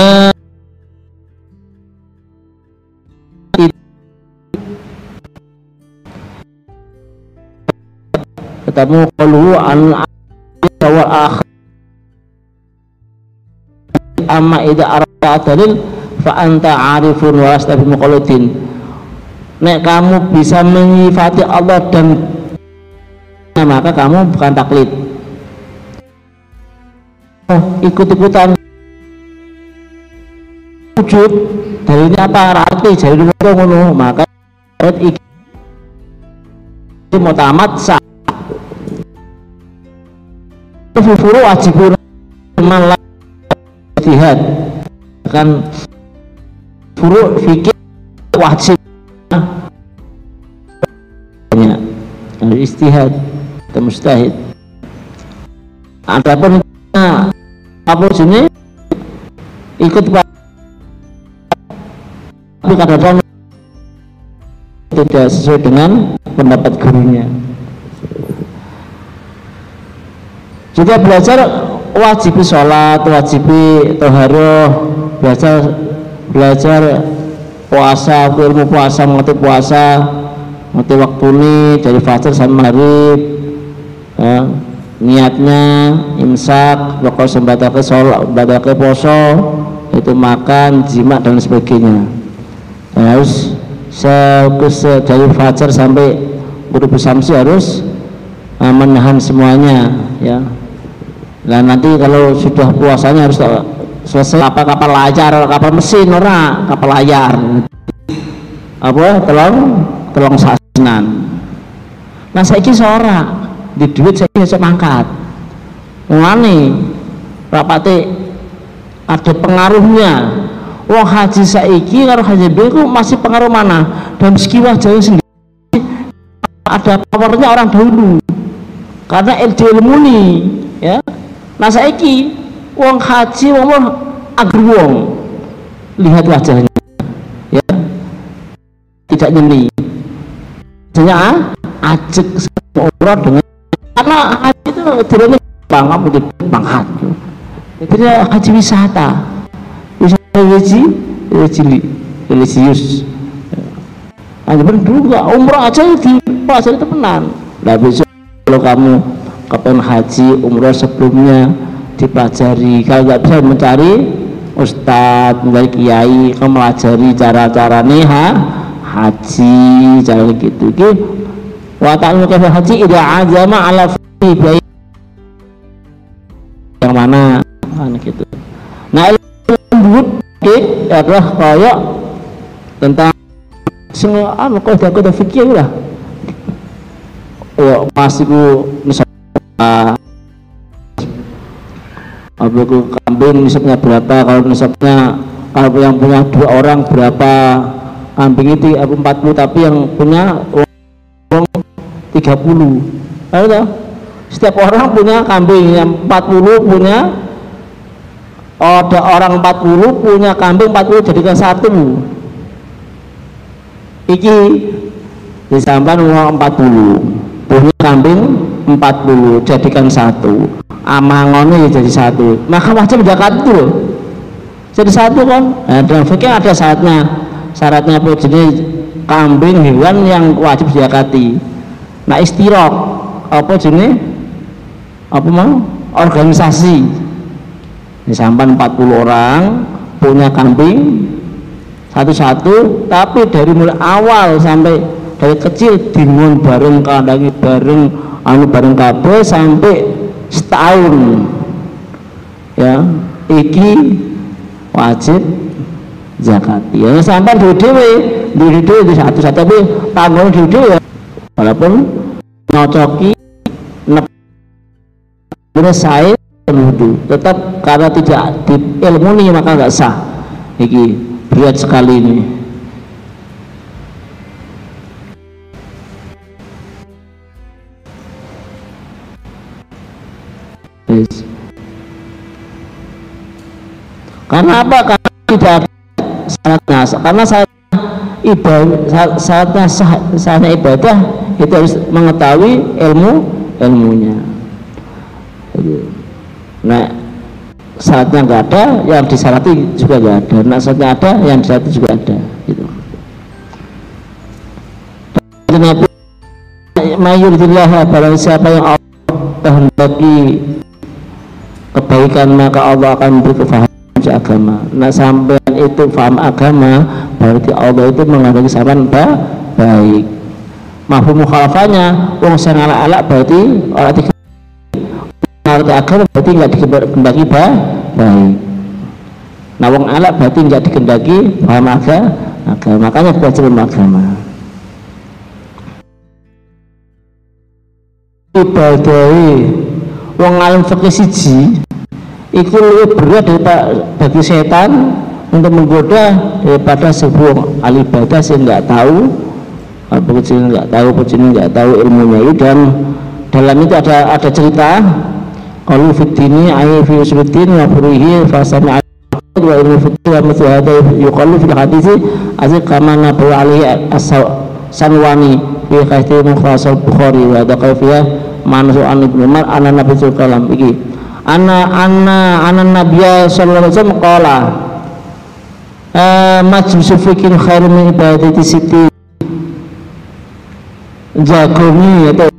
eh, ketemu qalu an wal akhir. Amma idza arata dalil fa anta arifun wa lasta bi muqallidin. Nek kamu bisa menyifati Allah dan maka kamu bukan taklid. Oh, ikut-ikutan wujud dalilnya apa? Rati jadi ngono. Maka iki mau tamat sah furu wajibun man ijtihad kan furu fikir wajib. Istihad atau mustahid. Adapun apa sini ikut tapi kadang-kadang tidak sesuai dengan pendapat gurunya. Juga belajar wajib sholat wajib toharoh belajar belajar puasa ilmu puasa mengerti puasa mengerti waktu ini dari fajar sampai maghrib ya, niatnya imsak pokok sembatake sholat sembatake poso itu makan jima dan sebagainya dan harus se dari fajar sampai guru samsi harus uh, menahan semuanya ya. Dan nanti kalau sudah puasanya harus selesai. Apa kapal layar kapal mesin ora kapal layar. Apa? Telong telong sasinan. Nah saya ini seorang di duit saya bisa mangkat. Ngani rapati ada pengaruhnya wong haji saiki karo haji biku masih pengaruh mana? Dan meski wajahnya sendiri. Ada powernya orang dahulu. Karena ilmu ini ya. Nah saiki wong haji wong wong lihat wajahnya ya. Tidak nyeni hanya ah, ajek umroh dengan karena haji itu tidak bang apa di pangkat jadi haji wisata haji haji religius dulu nggak umroh aja di pasar itu tenan nah besok kalau kamu kapan haji umroh sebelumnya dipelajari. Kalau nggak bisa mencari ustadz mencari kiai kamu pelajari cara-cara nih ha? Haji cara gitu. Gitu wa ta'lamu kaifa haji idza azama ala fi yang mana? Nah, gitu ilmu adalah kayak tentang semua anu kau dah fikir lah oh masih ku apa itu kambing nisabnya berapa kalau nisabnya kalau yang punya dua orang berapa kambing itu aku 40 tapi yang punya uang 30 Lalu, setiap orang punya kambing yang 40 punya ada orang 40 punya kambing 40 jadikan satu. Iki disampan uang 40 punya kambing 40 jadikan satu. Amangonnya ya jadi satu. Maka wajib zakat itu loh jadi satu kan? Nah, dalam fikir ada syaratnya syaratnya apa? Jenis kambing hewan yang wajib zakati nah istirok. Apa jenis apa mau? Organisasi disampan 40 orang punya kambing satu-satu tapi dari mulai awal sampai dari kecil dingun bareng kandangi bareng anu bareng kabeh sampai setahun ya iki wajib zakat ya sampai di dewe di dewe di satu satu tapi tanggung dewe ya walaupun nyocoki bener saya wudhu tetap karena tidak di ilmu ini maka nggak sah iki berat sekali ini Karena apa? Karena tidak syaratnya. Karena syarat ibadah, syaratnya syaratnya ibadah itu harus mengetahui ilmu ilmunya. Nah, saatnya nggak ada yang disarati juga nggak ada. Nah saatnya ada yang disarati juga ada gitu. Dan Nabi mayuridillah barang siapa yang Allah kehendaki kebaikan maka Allah akan memberi kefahaman agama. Nah sampai itu faham agama berarti Allah itu menghendaki sampean baik. Mahfum mukhalafahnya wong sing ala-ala berarti orang tiga ngerti agama berarti nggak dikendaki baik nah wong ala berarti nggak dikendaki paham agama. Makanya belajar agama. Ibadahi wong alim fikih siji itu lebih berat daripada bagi setan untuk menggoda daripada sebuah alibadah yang nggak tahu pecini nggak tahu pecini nggak tahu ilmunya. Itu dan dalam itu ada ada cerita kalau fitini ayi fi usbitin wa furihi fasami wa ilmu fitni wa mithlu hadha yuqallu fil hadisi azik kama nabu alaihi as-sanwani fi khaiti mukhasal bukhari wa hadha kafiyah manusu an ibnu umar anna nabi sallallahu iki anna anna anna nabiyya sallallahu alaihi wasallam qala eh, majlis fikin khairu min ibadati siti. Jagomi atau